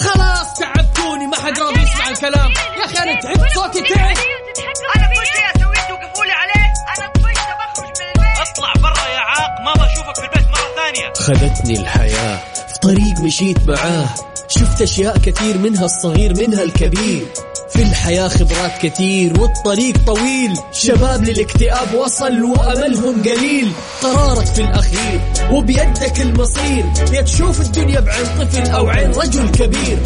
خلاص تعبتوني ما حد راضي يسمع الكلام. يا أخي أنا تعبت صوتي تعب. أنا كل شيء أسويه توقفوا لي عليه. أنا طفشت بخرج من البيت. اطلع برا يا عاق ما بشوفك في البيت مرة ثانية. خذتني الحياة في طريق مشيت معاه. شفت أشياء كثير منها الصغير منها الكبير. في الحياة خبرات كثير والطريق طويل. شباب للاكتئاب وصل وأملهم قليل. قرارك في الأخير وبيدك المصير. يا تشوف الدنيا بعين طفل أو عين رجل كبير.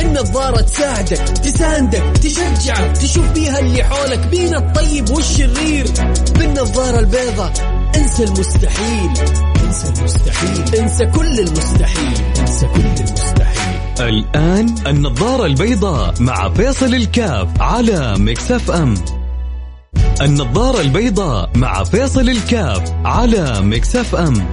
النظارة تساعدك تساندك تشجعك تشوف بيها اللي حولك بين الطيب والشرير. بالنظارة البيضة انسى المستحيل. انسى المستحيل. انسى كل المستحيل. انسى كل المستحيل. الآن النظارة البيضاء مع فيصل الكاف على مكسف أم. النظارة البيضاء مع فيصل الكاف على مكسف أم.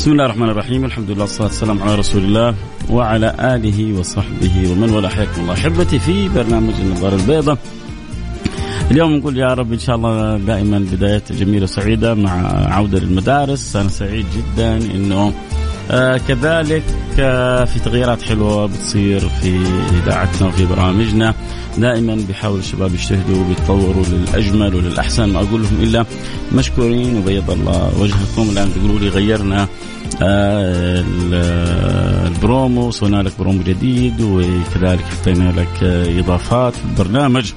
بسم الله الرحمن الرحيم. الحمد لله والصلاة والسلام على رسول الله وعلى آله وصحبه ومن والاه. حياكم الله. أحبتي في برنامج النظارة البيضاء. اليوم نقول يا رب إن شاء الله دائما بداية جميلة وسعيدة مع عودة للمدارس. أنا سعيد جدا أنه آه كذلك آه في تغييرات حلوة بتصير في إذاعتنا وفي برامجنا. دائما بيحاول الشباب يجتهدوا وبيتطوروا للأجمل وللأحسن ما أقول لهم إلا مشكورين وبيض الله وجهكم. الآن تقولوا لي غيرنا آه البرومو سوينا لك برومو جديد وكذلك حطينا لك إضافات في البرنامج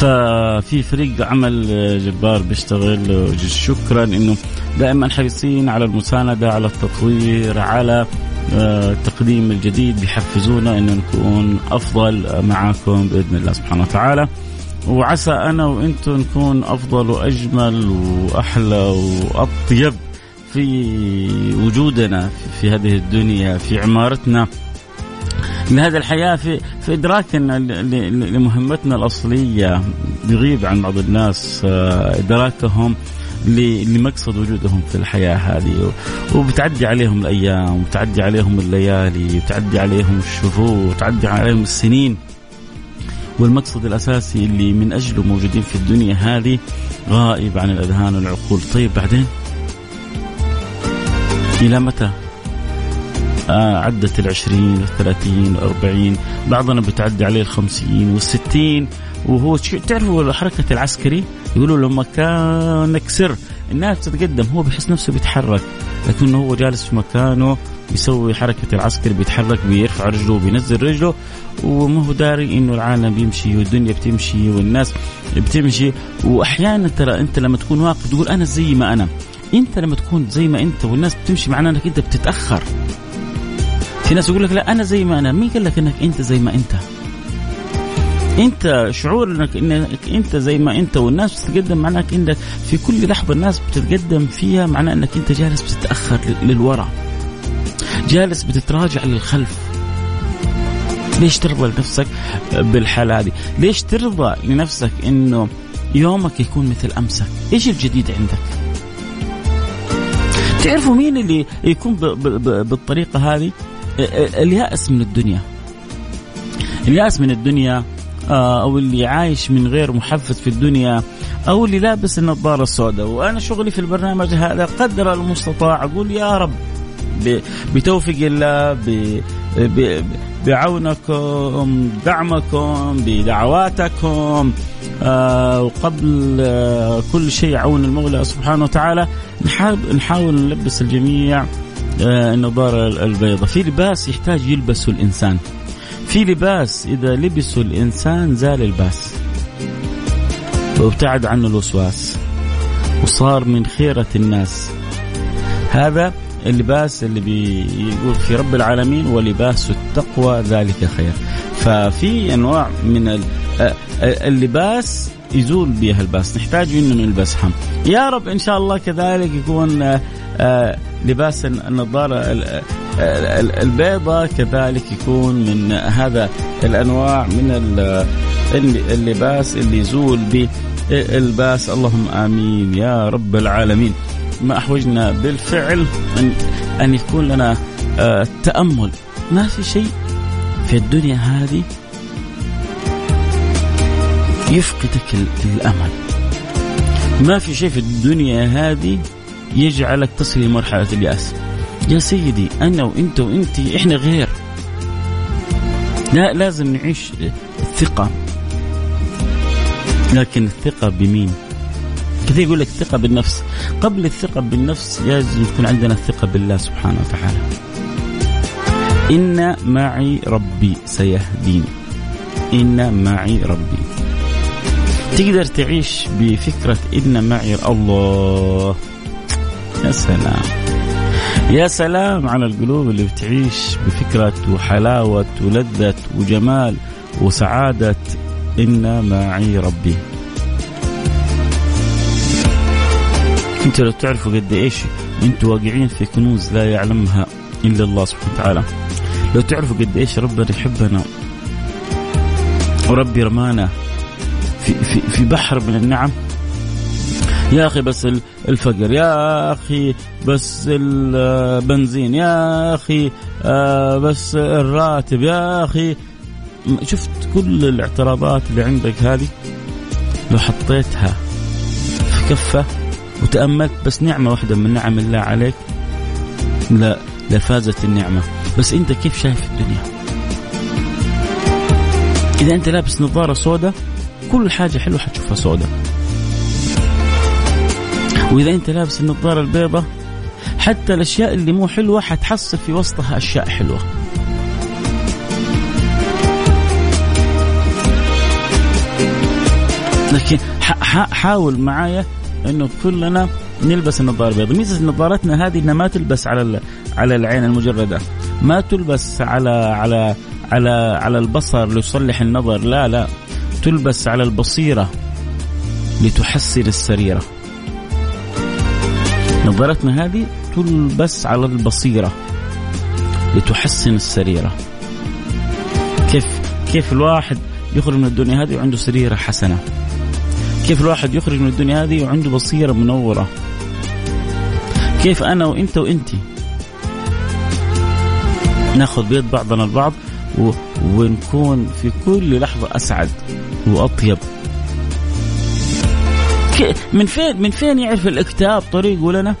ففي فريق عمل جبار بيشتغل شكرا إنه دائما حريصين على المساندة على التطوير على التقديم الجديد بيحفزونا إنه نكون أفضل معاكم بإذن الله سبحانه وتعالى. وعسى أنا وأنتم نكون أفضل وأجمل وأحلى وأطيب في وجودنا في هذه الدنيا في عمارتنا. لهذه الحياة في في إدراكنا لمهمتنا الأصلية بيغيب عن بعض الناس إدراكهم لمقصد وجودهم في الحياة هذه. وبتعدي عليهم الأيام وبتعدي عليهم الليالي وبتعدي عليهم الشهور وبتعدي عليهم السنين. والمقصد الأساسي اللي من أجله موجودين في الدنيا هذه غائب عن الأذهان والعقول. طيب بعدين؟ إلى متى؟ آه عدت العشرين والثلاثين والأربعين بعضنا بتعدي عليه الخمسين والستين وهو تعرفوا حركة العسكري؟ يقولوا له مكانك سر. الناس تتقدم هو بيحس نفسه بيتحرك لكنه هو جالس في مكانه بيسوي حركة العسكري بيتحرك بيرفع رجله بينزل رجله وما هو داري إنه العالم بيمشي والدنيا بتمشي والناس بتمشي. وأحيانا ترى أنت لما تكون واقف تقول أنا زي ما أنا أنت لما تكون زي ما أنت والناس بتمشي معناه إنك أنت بتتأخر. في ناس يقول لك لا أنا زي ما أنا مين قال لك إنك أنت زي ما أنت أنت شعور انك إنك أنت زي ما أنت والناس بتتقدم معناك إنك في كل لحظة الناس بتتقدم فيها معناه إنك أنت جالس بتتأخر للوراء جالس بتتراجع للخلف ليش ترضى لنفسك بالحاله هذه؟ ليش ترضى لنفسك إنه يومك يكون مثل أمسك؟ إيش الجديد عندك؟ تعرفوا مين اللي يكون بالطريقة هذه؟ اليأس من الدنيا. اليأس من الدنيا أو اللي عايش من غير محفز في الدنيا أو اللي لابس النظارة السوداء وأنا شغلي في البرنامج هذا قدر المستطاع أقول يا رب بتوفيق الله بعونكم دعمكم بدعواتكم آه وقبل آه كل شيء عون المولى سبحانه وتعالى نحاول نلبس الجميع آه النظارة البيضاء. في لباس يحتاج يلبسه الإنسان. في لباس إذا لبسه الإنسان زال الباس. وابتعد عنه الوسواس. وصار من خيرة الناس. هذا اللباس اللي بيقول في رب العالمين ولباس التقوى ذلك خير. ففي أنواع من اللباس يزول بها الباس. نحتاج إنه نلبسها. يا رب إن شاء الله كذلك يكون لباس النظارة البيضة كذلك يكون من هذا الأنواع من اللباس اللي يزول به الباس. اللهم آمين يا رب العالمين. ما أحوجنا بالفعل أن, أن يكون لنا آه، تأمل. ما في شيء في الدنيا هذه يفقدك الأمل. ما في شيء في الدنيا هذه يجعلك تصل لمرحلة اليأس. يا سيدي أنا وأنت وأنت إحنا غير. لا لازم نعيش الثقة. لكن الثقة بمين؟ كثير يقول لك الثقة بالنفس. قبل الثقة بالنفس لازم تكون عندنا الثقة بالله سبحانه وتعالى. إن معي ربي سيهديني. إن معي ربي. تقدر تعيش بفكرة إن معي الله. يا سلام. يا سلام على القلوب اللي بتعيش بفكرة وحلاوة ولذة وجمال وسعادة. إن معي ربي. أنتوا لو تعرفوا قد إيش أنتوا واقعين في كنوز لا يعلمها إلا الله سبحانه وتعالى. لو تعرفوا قد إيش ربنا يحبنا وربي رمانا في, في, في بحر من النعم يا أخي بس الفقر يا أخي بس البنزين يا أخي آه، بس الراتب يا أخي. شفت كل الاعتراضات اللي عندك هذه؟ لو حطيتها في كفة وتأملت بس نعمة واحدة من نعم الله عليك. لا لفازت النعمة. بس أنت كيف شايف الدنيا؟ إذا أنت لابس نظارة سوداء كل حاجة حلوة حتشوفها سوداء. وإذا أنت لابس النظارة البيضاء حتى الأشياء اللي مو حلوة حتحصل في وسطها أشياء حلوة. لكن حاول معايا إنه كلنا نلبس النظارة البيضاء. ميزة نظارتنا هذه إنها ما تلبس على على العين المجردة. ما تلبس على على على على البصر ليصلح النظر لا لا. تلبس على البصيرة لتحسن السريرة. نظارتنا هذه تلبس على البصيرة لتحسن السريرة. كيف كيف الواحد يخرج من الدنيا هذه وعنده سريرة حسنة. كيف الواحد يخرج من الدنيا هذه وعنده بصيرة منورة. كيف أنا وإنت وانت ناخذ بيد بعضنا البعض. ونكون في كل لحظة أسعد وأطيب. من فين من فين يعرف الاكتئاب طريقه لنا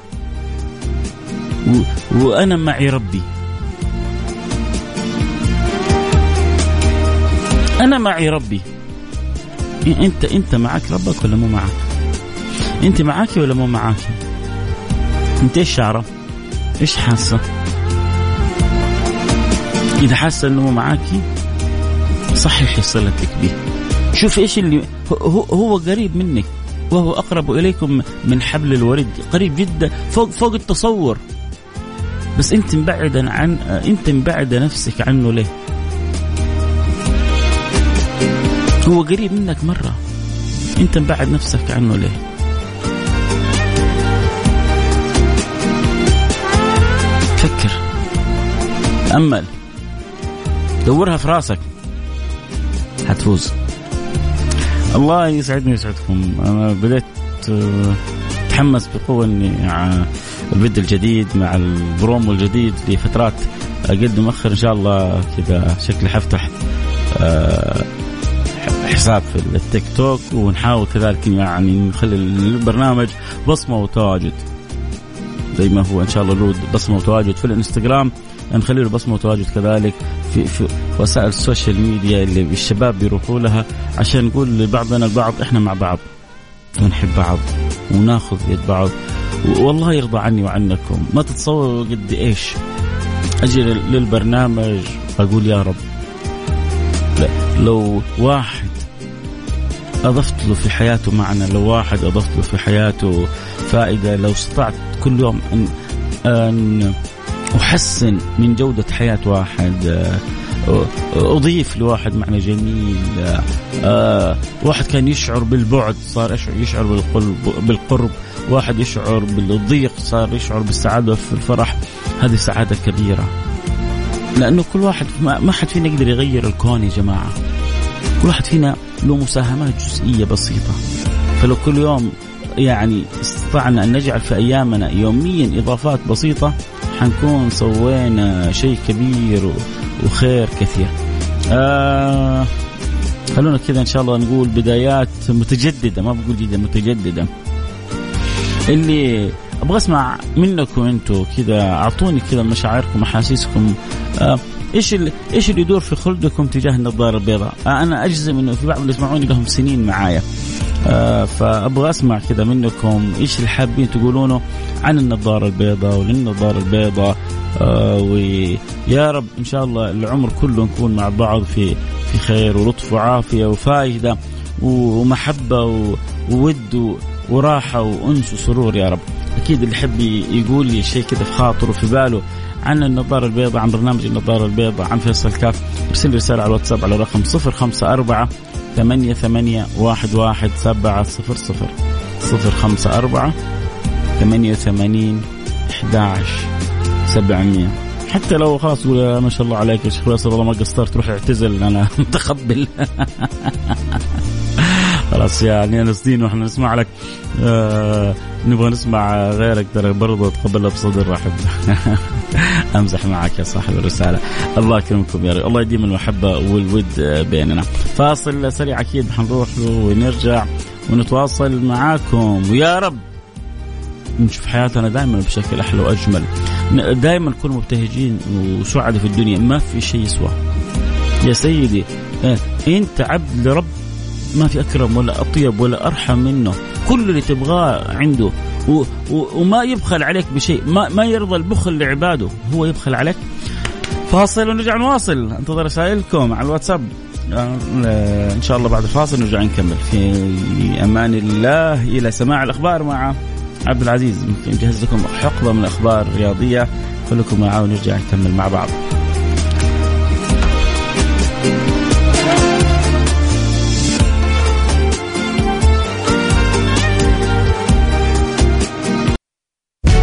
و... وأنا معي ربي أنا معي ربي انت أنت معك ربك ولا مو معك؟ أنت معاكي ولا مو معاكي؟ أنت إيش شعرة؟ إيش حاسة؟ إذا حاسة إنه مو معاكي صححي صلتك به. شوف إيش اللي هو, هو قريب منك وهو أقرب إليكم من حبل الوريد، قريب جدا فوق فوق التصور. بس أنت مبعدا عن أنت مبعدة نفسك عنه ليه؟ هو قريب منك مرة. أنت مبعد نفسك عنه ليه؟ فكر. تأمل دورها في راسك. حتفوز الله يسعدني ويسعدكم. أنا بديت أتحمس بقوة إني الفيديو الجديد مع البرومو الجديد لفترات اقدم اخر إن شاء الله كذا شكلي حفتح آه، حساب في التيك توك ونحاول كذلك يعني نخلي البرنامج بصمة وتواجد. زي ما هو إن شاء الله له بصمة وتواجد في الإنستغرام نخلي له بصمة وتواجد كذلك. في, في وسائل ال social media اللي الشباب بيروحوا لها عشان نقول لبعضنا البعض إحنا مع بعض. ونحب بعض وناخذ يد بعض. والله يرضى عني وعنكم. ما تتصوروا قد إيش. أجي للبرنامج أقول يا رب لو واحد أضفت له في حياته معنى لو واحد أضفت له في حياته فائدة لو استطعت كل يوم ان أن أحسن من جودة حياة واحد. أضيف لواحد معنى جميل. واحد كان يشعر بالبعد صار يشعر بالقرب بالقرب. واحد يشعر بالضيق صار يشعر بالسعادة في الفرح. هذه سعادة كبيرة. لأنه كل واحد ما, حد فينا يقدر يغير الكون يا جماعة. كل واحد فينا له مساهمات جزئية بسيطة. فلو كل يوم يعني استطعنا أن نجعل في أيامنا يوميا إضافات بسيطة حنكون سوينا شيء كبير وخير كثير آه خلونا كذا إن شاء الله نقول بدايات متجددة ما بقول جديده متجددة اللي أبغى أسمع منكم أنتم كذا أعطوني كذا مشاعركم أحاسيسكم آه إيش إيش اللي يدور في خلدكم تجاه النظارة البيضاء؟ آه أنا أجزم إنه في بعض اللي يسمعوني لهم سنين معايا. آه فأبغى أسمع كذا منكم إيش اللي حابين تقولونه عن النظارة البيضاء وللنظاره البيضاء آه ويا رب إن شاء الله العمر كله نكون مع بعض في في خير ولطف وعافية وفائده ومحبة وود وراحة وأنس وسرور يا رب. أكيد اللي يحب يقول لي شيء كذا في خاطره في باله عن النظارة البيضاء عن برنامج النظارة البيضاء عن فيصل كاف أرسل رسالة على الواتساب على رقم 054 ثمانية ثمانية واحد واحد سبعة صفر صفر. صفر خمسة أربعة ثمانية وثمانين أحد سبعمية. حتى لو خلاص ما شاء الله عليك يا شيخ فيصل والله ما قصرت روح اعتزل أنا متقبل. خلاص يعني أنا سنين وإحنا نسمع لك آه نبغى نسمع غيرك ترى برضه تقبلها بصدر رحب. أمزح معك يا صاحب الرسالة. الله يكرمكم يا رب. الله يديم المحبة والود بيننا. فاصل سريع أكيد حنروح ونرجع ونتواصل معاكم. ويا رب! نشوف حياتنا دائما بشكل أحلى وأجمل. دائما نكون مبتهجين وسعداء في الدنيا. ما في شيء يسوى. يا سيدي آه، أنت عبد لرب ما في أكرم ولا أطيب ولا أرحم منه. كل اللي تبغاه عنده. و و وما يبخل عليك بشيء. ما, ما يرضى البخل لعباده. هو يبخل عليك. فاصل ونرجع نواصل. انتظر رسائلكم على الواتساب. آه، إن شاء الله بعد الفاصل نرجع نكمل. في أمان الله. إلى سماع الأخبار مع عبد العزيز. نجهز لكم حقبة من الاخبار الرياضيه خليكم معاه ونرجع نكمل مع بعض.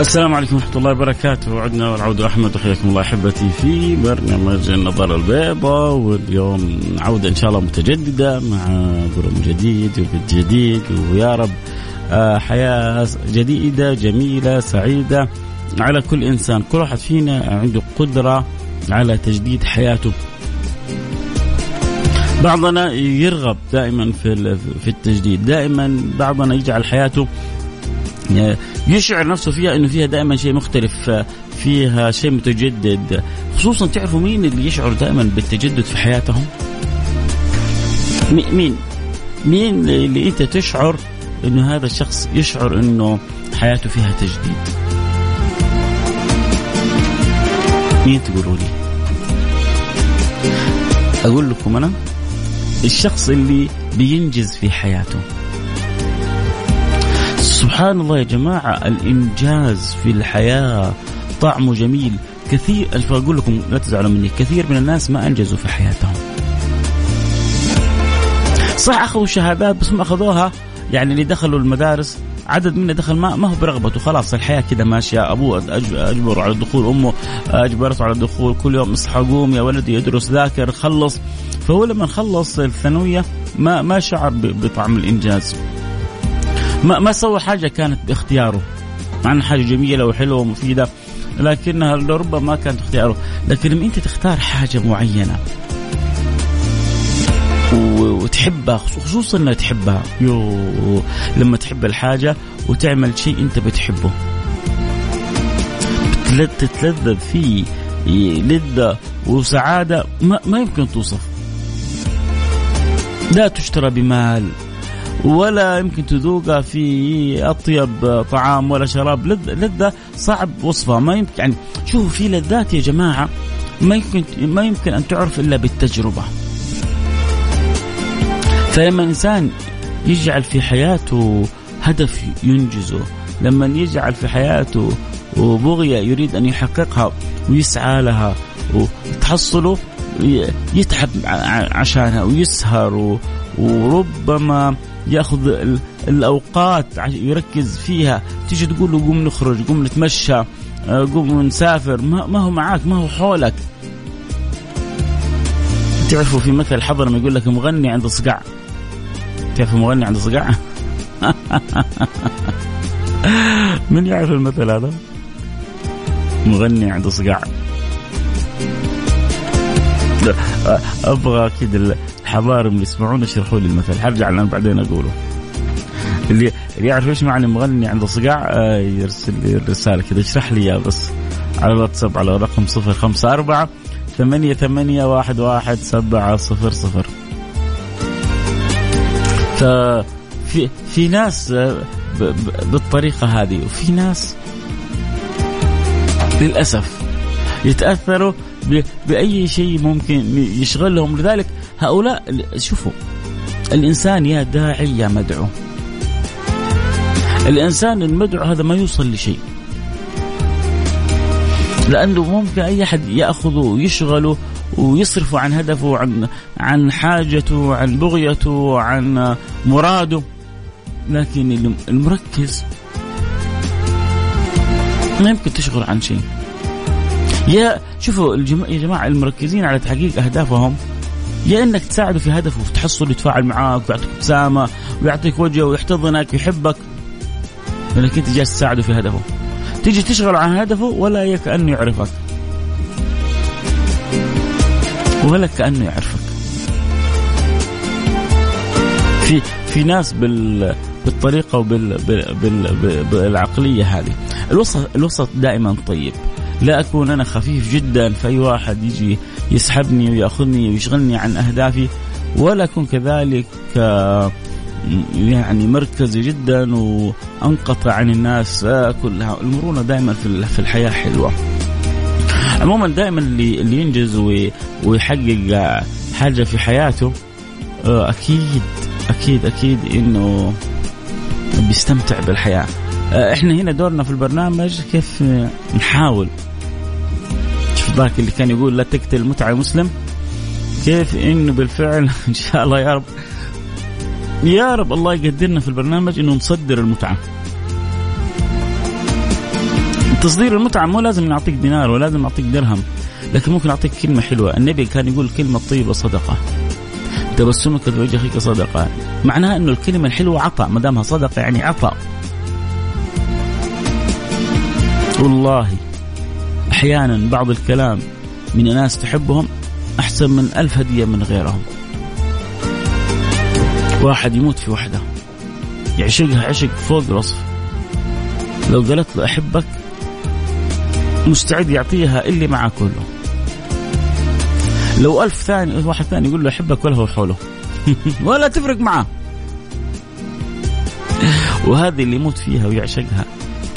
السلام عليكم ورحمة الله وبركاته. وعدنا والعود أحمد وحياكم الله أحبتي في برنامج النظارة البيضاء واليوم عودة إن شاء الله متجددة مع برنامج جديد وبيت جديد ويا رب آه، حياة جديدة جميلة سعيدة على كل إنسان. كل واحد فينا عنده قدرة على تجديد حياته. بعضنا يرغب دائما في في التجديد. دائما بعضنا يجعل حياته يشعر نفسه فيها إنه فيها دائما شيء مختلف فيها شيء متجدد. خصوصا تعرفوا مين اللي يشعر دائما بالتجدد في حياتهم؟ مين؟ مين اللي أنت تشعر إنه هذا الشخص يشعر إنه حياته فيها تجديد؟ مين تقولوا لي؟ أقول لكم أنا الشخص اللي بينجز في حياته. سبحان الله يا جماعة الإنجاز في الحياة طعمه جميل. كثير أقول لكم لا تزعلوا مني كثير من الناس ما أنجزوا في حياتهم. صح أخذوا شهادات بس ما أخذوها. يعني اللي دخلوا المدارس عدد منا دخل ما, ما هو برغبته خلاص الحياة كذا ماشية. ابوه اجبره على الدخول أمه أجبرته على الدخول كل يوم اصحى قوم يا ولدي ادرس ذاكر خلص. فهو لما خلص الثانوية ما ما شعر بطعم الإنجاز. ما ما سوى حاجة كانت باختياره. مع انها حاجة جميلة وحلوة ومفيدة لكنها لربما ما كانت اختياره لكن لما أنت تختار حاجة معينة وتحبها خصوصا إنها تحبها. يو لما تحب الحاجة وتعمل شيء أنت بتحبه. تتلذذ فيه لذة وسعادة ما, ما يمكن توصف. لا تشترى بمال. ولا يمكن تذوقها في أطيب طعام ولا شراب. لذة صعب وصفها. ما يمكن يعني شوفوا في لذات يا جماعة ما يمكن ما يمكن أن تعرف إلا بالتجربة. فلما الإنسان يجعل في حياته هدف ينجزه لما يجعل في حياته وبغية يريد أن يحققها ويسعى لها وتحصله يتعب عشانها ويسهر وربما ياخذ الأوقات يركز فيها. تيجي تقول له قوم نخرج قوم نتمشى آه، قوم نسافر. ما هو معاك ما هو حولك. تعرفوا في مثل حضر يقول لك مغني عند صقع. تعرفوا مغني عند صقع؟ من يعرف المثل هذا؟ مغني عند صقع. أبغى كذا الحضارم اللي يسمعون يشرحوا لي المثل. حرجع لنا بعدين أقوله. اللي اللي يعرف إيش معنى مغني عند صقع آه يرسل لي الرسالة كذا اشرح لي اياه بس. على الواتساب على رقم صفر خمسة أربعة ثمانية ثمانية واحد واحد سبعة صفر صفر. ففي في ناس آه، بالطريقة هذه وفي ناس للأسف يتأثروا بأي شيء ممكن يشغلهم. لذلك هؤلاء شوفوا الإنسان يا داعي يا مدعو. الإنسان المدعو هذا ما يوصل لشيء. لأنه ممكن أي أحد يأخذه ويشغله ويصرفه عن هدفه عن عن حاجته عن بغيته عن مراده. لكن المركز ما يمكن تشغل عن شيء. يا شوفوا يا جماعة المركزين على تحقيق أهدافهم يا إنك تساعده في هدفه وتحصل يتفاعل معاك ويعطيك ابتسامة ويعطيك وجه ويحتضنك ويحبك لانك أنت جالس تساعده في هدفه. تيجي تشغل عن هدفه ولا كانه يعرفك. ولا كانه يعرفك. في في ناس بال بالطريقة وبال بال بالعقلية هذه. الوسط الوسط دائما طيب. لا أكون أنا خفيف جدا فأي واحد يجي يسحبني ويأخذني ويشغلني عن أهدافي ولا أكون كذلك آه، يعني مركزي جدا وأنقطع عن الناس آه، كلها المرونة دائما في الحياة حلوة. عموما دائما اللي اللي ينجز ويحقق حاجة في حياته آه، أكيد أكيد أكيد إنه بيستمتع بالحياة. إحنا هنا دورنا في البرنامج كيف نحاول. ذاك اللي كان يقول لا تقتل المتعة مسلم. كيف إنه بالفعل إن شاء الله يا رب. يا رب الله يقدرنا في البرنامج إنه نصدر المتعة. تصدير المتعة مو لازم نعطيك دينار ولا لازم نعطيك درهم لكن ممكن نعطيك كلمة حلوة. النبي كان يقول كلمة طيبة صدقة. تبسمك في وجه اخيك صدقة. معناها إنه الكلمة الحلوة عطاء ما دامها صدقة يعني عطاء. والله أحيانا بعض الكلام من ناس تحبهم أحسن من ألف هدية من غيرهم. واحد يموت في وحدة يعشقها عشق فوق الوصف لو قالت له أحبك مستعد يعطيها اللي معه كله. لو ألف ثاني واحد ثاني يقول له أحبك ولا هو حوله. ولا تفرق معه وهذه اللي يموت فيها ويعشقها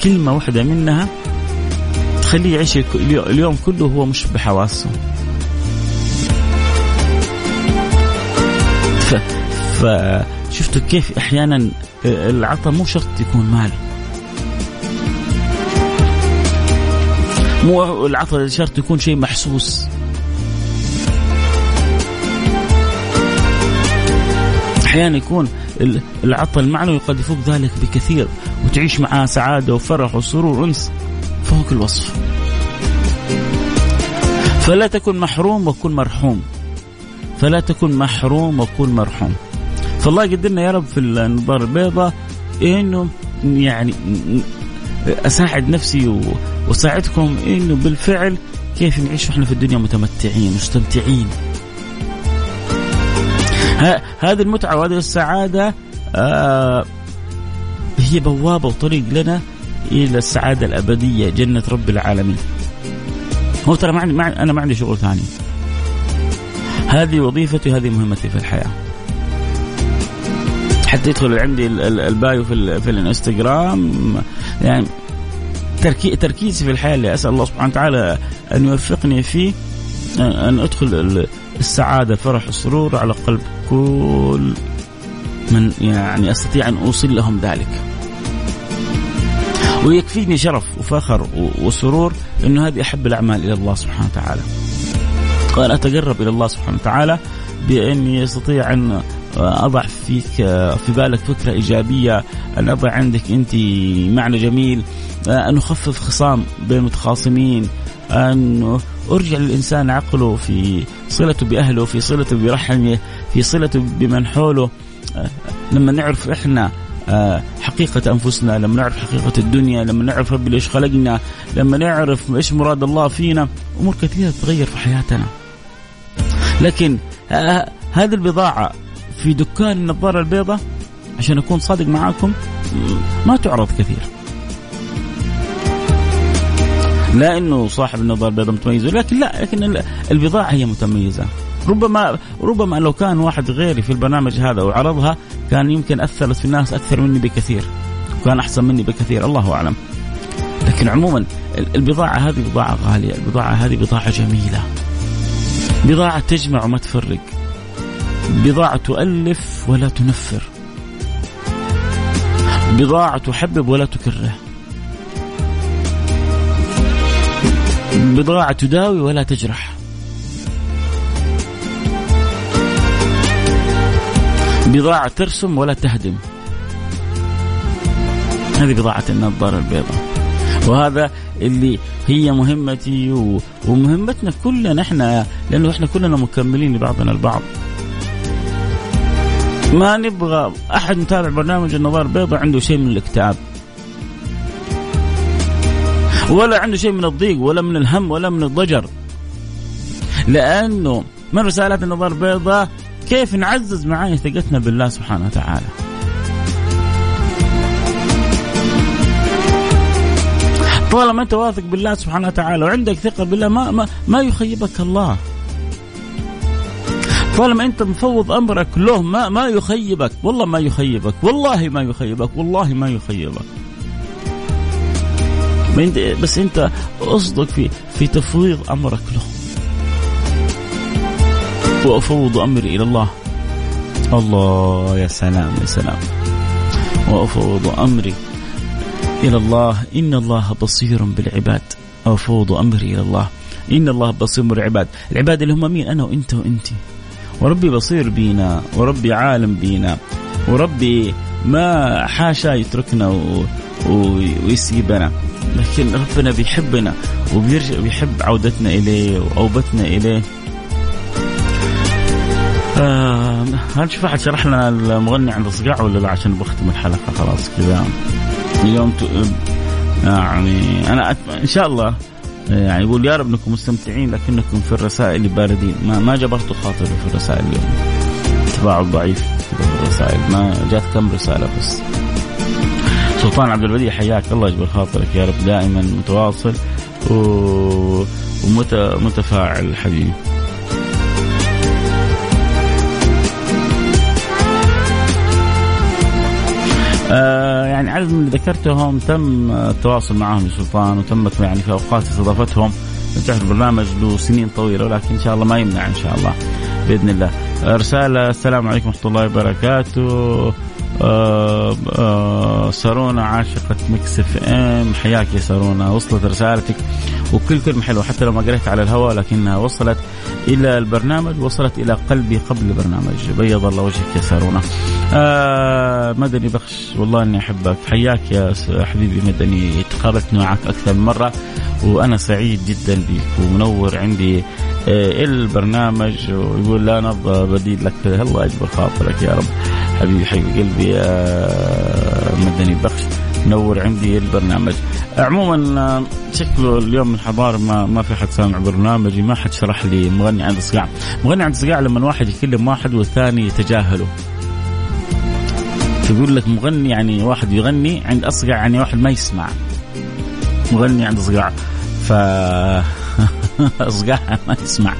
كلمة واحدة منها تخليه يعيش اليوم كله هو مش بحواسه. فشفتوا كيف أحيانا العطاء مو شرط يكون مال. مو العطاء شرط يكون شيء محسوس. أحيانا يكون العطاء المعنوي قد يفوق ذلك بكثير وتعيش معاه سعادة وفرح وسرور وأنس. فوق الوصف. فلا تكن محروم وكن مرحوم. فلا تكن محروم وكن مرحوم. فالله يقدرنا يا رب في النظارة البيضاء إنه يعني أساعد نفسي وأساعدكم إنه بالفعل كيف نعيش وإحنا في الدنيا متمتعين مستمتعين. هذه المتعة وهذه السعادة آه هي بوابة وطريق لنا إلى السعادة الأبدية جنة رب العالمين. هو ترى ما عندي أنا ما عندي شغل ثاني. هذه وظيفتي هذه مهمتي في الحياة. حتى يدخل عندي البايو في, في الانستغرام. يعني تركيزي في الحياة اللي أسأل الله سبحانه وتعالى أن يوفقني فيه ان أدخل السعادة الفرح السرور على قلب كل من يعني أستطيع أن أوصل لهم ذلك. ويكفيني شرف وفخر وسرور إنه هذه أحب الأعمال إلى الله سبحانه وتعالى. وان أتقرب إلى الله سبحانه وتعالى باني استطيع أن أضع فيك في بالك فكرة إيجابية أن أضع عندك أنت معنى جميل أن أخفف خصام بين المتخاصمين أن أرجع للإنسان عقله في صلته بأهله في صلته برحمه في صلته بمن حوله لما نعرف إحنا حقيقة أنفسنا لما نعرف حقيقة الدنيا لما نعرف ربي ليش خلقنا لما نعرف إيش مراد الله فينا أمور كثيرة تتغير في حياتنا. لكن هذه البضاعة في دكان النظارة البيضاء عشان أكون صادق معاكم ما تعرض كثير. لا إنه صاحب النظارة البيضاء متميز لكن لا لكن البضاعة هي متميزة. ربما ربما لو كان واحد غيري في البرنامج هذا وعرضها كان يمكن اثرت في الناس أكثر مني بكثير. وكان أحسن مني بكثير الله أعلم. لكن عموما البضاعة هذه بضاعة غالية البضاعة هذه بضاعة جميلة. بضاعة تجمع وما تفرق. بضاعة تؤلف ولا تنفر. بضاعة تحبب ولا تكره. بضاعة تداوي ولا تجرح. بضاعة ترسم ولا تهدم. هذه بضاعة النظارة البيضاء. وهذا اللي هي مهمتي ومهمتنا كلنا إحنا لأنه إحنا كلنا مكملين لبعضنا البعض. ما نبغى أحد متابع برنامج النظار البيضاء عنده شيء من الاكتئاب. ولا عنده شيء من الضيق ولا من الهم ولا من الضجر. لأنه من رسالات النظر البيضاء كيف نعزز معاني ثقتنا بالله سبحانه وتعالى. طالما انت واثق بالله سبحانه وتعالى وعندك ثقة بالله ما ما, ما يخيبك الله. طالما انت مفوض أمرك له ما ما يخيبك. والله ما يخيبك. والله ما يخيبك. والله ما يخيبك. بس انت اصدق في في تفويض أمرك له. وأفوض أمري إلى الله. الله يا سلام يا سلام. وأفوض أمري إلى الله. إن الله بصير بالعباد. أفوض أمري إلى الله. إن الله بصير بالعباد. العباد اللي هم مين؟ أنا وأنت وأنت. وربي بصير بينا. وربي عالم بينا. وربي ما حاشا يتركنا و... و... ويسيبنا. لكن ربنا بيحبنا وبيرجع بيحب عودتنا إليه وأوبتنا إليه. آه هل شوف احد شرح لنا المغني عند صقاع ولا لا؟ عشان بختم الحلقة خلاص كذا. اليوم يعني أنا إن شاء الله يعني يقول يا رب أنكم مستمتعين لكنكم في الرسائل باردين. ما ما جبرتوا خاطري في الرسائل اليوم. تفاعل ضعيف في الرسائل. ما جات كم رسالة بس. سلطان عبد البديع حياك الله يجبر خاطرك يا رب. دائما متواصل و... ومتفاعل حبيبي. آه يعني عدد من اللي ذكرتهم تم التواصل معهم يا سلطان وتمت يعني في أوقات استضافتهم تعرف البرنامج له سنين طويلة ولكن إن شاء الله ما يمنع إن شاء الله بإذن الله. رسالة السلام عليكم ورحمة الله وبركاته آه آه سارونا عاشقة مكس إف إم. حياك يا سارونا وصلت رسالتك. وكل كلمة حلوة حتى لو ما قريت على الهواء لكنها وصلت إلى البرنامج وصلت إلى قلبي قبل البرنامج. بيض الله وجهك يا سارونا. آه مدني بخش. والله إني أحبك. حياك يا حبيبي مدني. تقابلت معك أكثر من مرة وأنا سعيد جدا بك ومنور عندي آه البرنامج ويقول لا نبض بديل لك. الله يجبر خاطرك يا رب. حبيبي حبيب قلبي يا مدني بخش. نور عندي البرنامج. عموما شكله اليوم الحضارة ما ما في حد سامع برنامجي ما حد شرح لي مغني عند صقاع مغني عند صقاع لما واحد يكلم واحد والثاني يتجاهله. تقول لك مغني يعني واحد يغني عند أصقع يعني واحد ما يسمع. مغني عنده صقاع ف صقاع ما يسمع.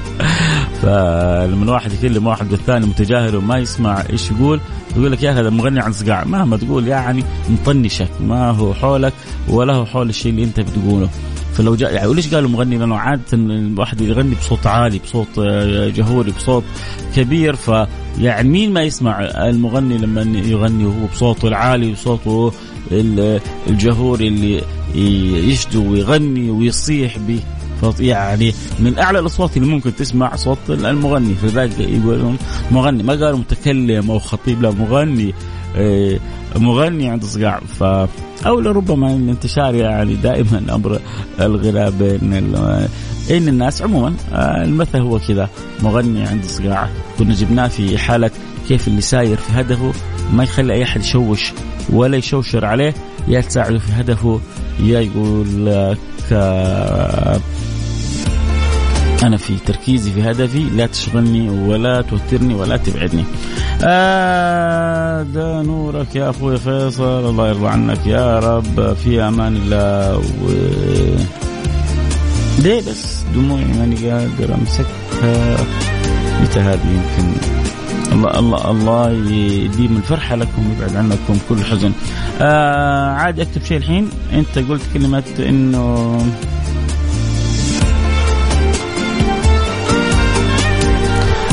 فلما الواحد يكلم واحد والثاني متجاهل وما يسمع إيش يقول؟ يقول لك يا هذا مغني عن صقاع. مهما تقول يعني مطنشك ما هو حولك ولا هو حول الشيء اللي انت بتقوله. فلو جاء يعني وليش قالوا مغني؟ لأنه عادة الواحد يغني بصوت عالي بصوت آه، جهوري بصوت كبير. ف يعني مين ما يسمع المغني لما يغني وهو بصوته العالي وصوته الجهوري اللي يشدو ويغني ويصيح به. يعني من أعلى الأصوات اللي ممكن تسمع صوت المغني. فذلك يقولون مغني ما قالوا متكلم أو خطيب لا مغني إيه، مغني عند صقاع. ف أو لربما إن انتشار يعني دائما أمر الغناء بين ان الناس. عموما آه، المثل هو كذا مغني عند صقاع. كنا جبناه في حالة كيف اللي ساير في هدفه ما يخلي أي أحد يشوش ولا يشوشر عليه يا تساعده في هدفه يا يقول لك آه، أنا في تركيزي في هدفي لا تشغلني ولا توترني ولا تبعدني. آه ده نورك يا أخوي فيصل الله يرضى عنك يا رب في أمان الله. و ليه بس دموعي ماني قادر أمسكها؟ متى هذه يمكن. الله الله الله يديم الفرحة لكم ويبعد عنكم كل حزن. آه عادي أكتب شيء الحين. أنت قلت كلمة إنه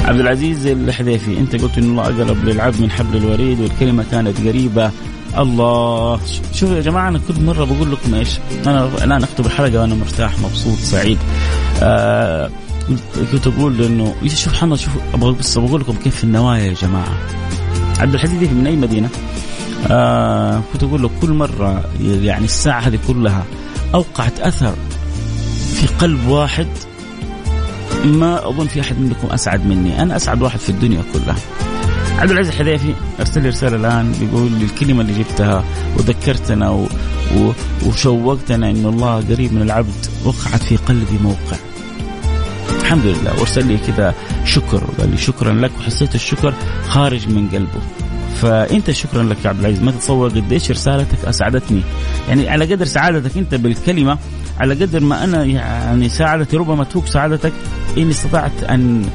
عبد العزيز الحذيفي أنت قلت إن الله أقرب للعبد من حبل الوريد والكلمة كانت قريبة. الله. شوفوا يا جماعة أنا كل مرة بقول لكم إيش؟ أنا الان اكتب الحلقة وأنا مرتاح مبسوط سعيد. آه كنت أقول إنه سبحان الله شوفوا أبغى بس بقول لكم كيف النوايا يا جماعة. عبد الحديد من أي مدينة؟ آه كنت أقول له كل مرة يعني الساعة هذه كلها أوقعت أثر في قلب واحد ما أظن في أحد منكم أسعد مني، أنا أسعد واحد في الدنيا كلها. عبد العزيز الحذيفي أرسل لي رسالة الآن بيقول لي الكلمة اللي جبتها وذكرتنا و... و... وشوقتنا انه الله قريب من العبد وقعت في قلبي موقع. الحمد لله وأرسل لي كذا شكر قال لي شكرا لك وحسيت الشكر خارج من قلبه. فأنت شكرا لك يا عبد العزيز ما تتصور قديش رسالتك أسعدتني يعني على قدر سعادتك أنت بالكلمة على قدر ما أنا يعني سعادتي ربما تفوق سعادتك إني استطعت أن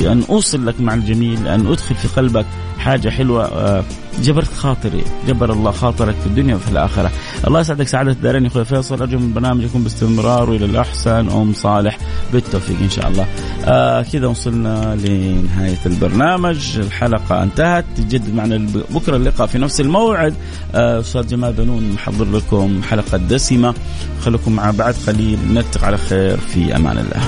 أن أوصل لك مع الجميل أن أدخل في قلبك حاجة حلوة آه، جبرت خاطري جبر الله خاطرك في الدنيا وفي الآخرة. الله يسعدك سعادة الدارين أخوي فيصل أرجو من البرنامج يكون باستمرار وإلى الأحسن. أم صالح بالتوفيق إن شاء الله. آه كذا وصلنا لنهاية البرنامج. الحلقة انتهت. تجدد معنا بكرة اللقاء في نفس الموعد. آه أستاذ جمال بنون محضر لكم حلقة دسمة. خليكم مع بعد قليل. نلتقي على خير. في أمان الله.